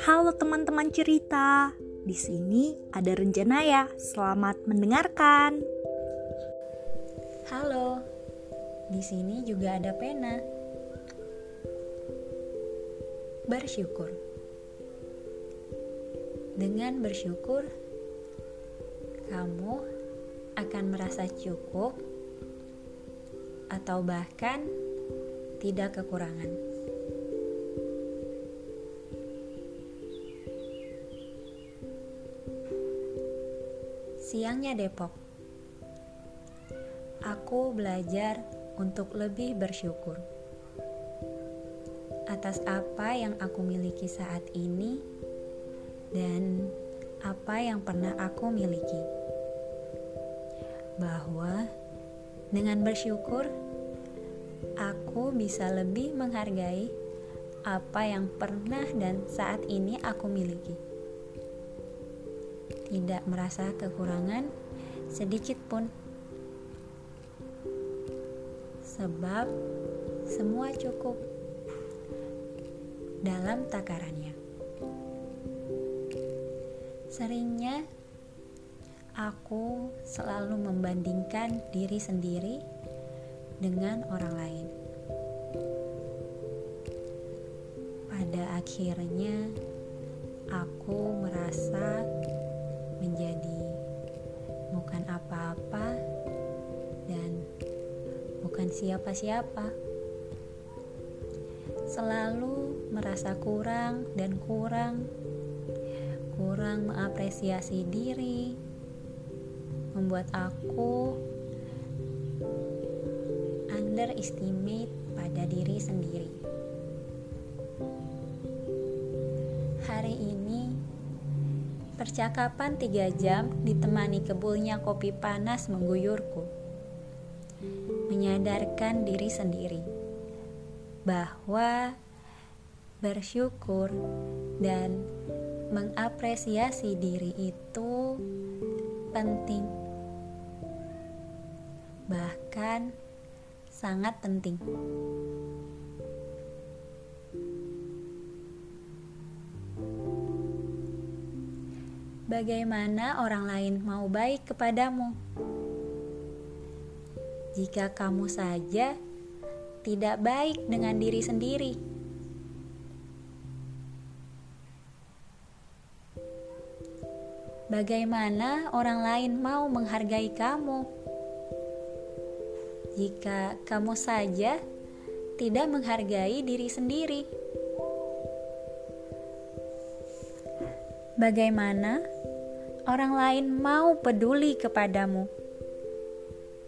Halo teman-teman cerita, di sini ada Renjana ya. Selamat mendengarkan. Halo, di sini juga ada pena. Bersyukur. Dengan bersyukur, kamu akan merasa cukup atau bahkan tidak kekurangan. Siangnya Depok. Aku belajar untuk lebih bersyukur atas apa yang aku miliki saat ini dan apa yang pernah aku miliki. Bahwa dengan bersyukur, aku bisa lebih menghargai apa yang pernah dan saat ini aku miliki tidak merasa kekurangan sedikit pun. Sebab semua cukup dalam takarannya. Seringnya aku selalu membandingkan diri sendiri dengan orang lain. Pada akhirnya, aku merasa menjadi bukan apa-apa dan bukan siapa-siapa. Selalu merasa kurang dan kurang, kurang mengapresiasi diri, membuat aku underestimate pada diri sendiri. Hari ini Percakapan tiga jam ditemani kebulnya kopi panas mengguyurku. Menyadarkan diri sendiri bahwa bersyukur dan mengapresiasi diri itu penting. Bahkan sangat penting. bagaimana orang lain mau baik kepadamu. Jika kamu saja tidak baik dengan diri sendiri, bagaimana orang lain mau menghargai kamu? Jika kamu saja tidak menghargai diri sendiri, bagaimana orang lain mau peduli kepadamu.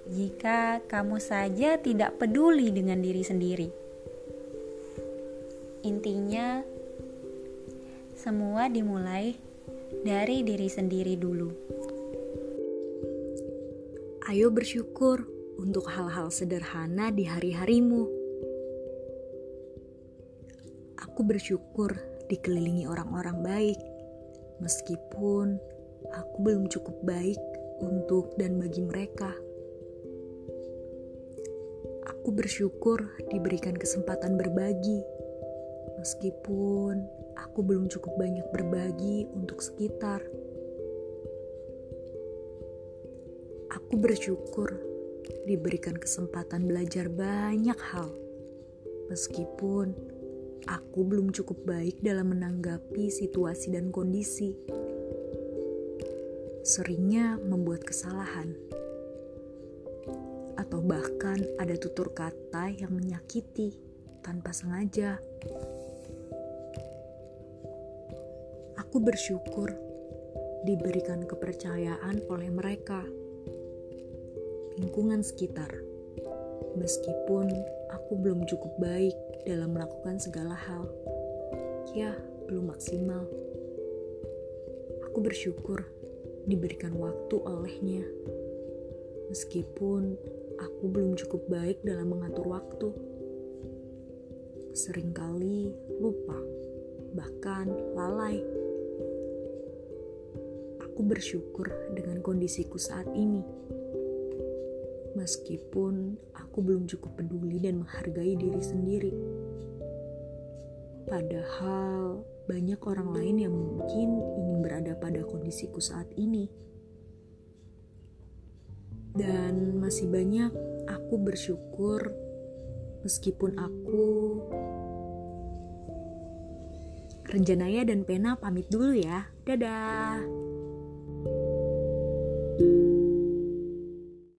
Jika kamu saja tidak peduli dengan diri sendiri, intinya semua dimulai dari diri sendiri dulu. Ayo bersyukur untuk hal-hal sederhana di hari-harimu. Aku bersyukur dikelilingi orang-orang baik, meskipun aku belum cukup baik untuk dan bagi mereka. Aku bersyukur diberikan kesempatan berbagi, meskipun aku belum cukup banyak berbagi untuk sekitar. Aku bersyukur diberikan kesempatan belajar banyak hal, meskipun aku belum cukup baik dalam menanggapi situasi dan kondisi seringnya membuat kesalahan, atau bahkan ada tutur kata yang menyakiti tanpa sengaja. Aku bersyukur diberikan kepercayaan oleh mereka, lingkungan sekitar, meskipun aku belum cukup baik dalam melakukan segala hal. Ya, belum maksimal. Aku bersyukur diberikan waktu olehnya. Meskipun aku belum cukup baik dalam mengatur waktu. Seringkali lupa, bahkan lalai. Aku bersyukur dengan kondisiku saat ini. Meskipun aku belum cukup peduli dan menghargai diri sendiri. Padahal banyak orang lain yang mungkin ingin berada pada kondisiku saat ini. Dan masih banyak aku bersyukur meskipun aku Renjanaya dan Pena pamit dulu ya. Dadah.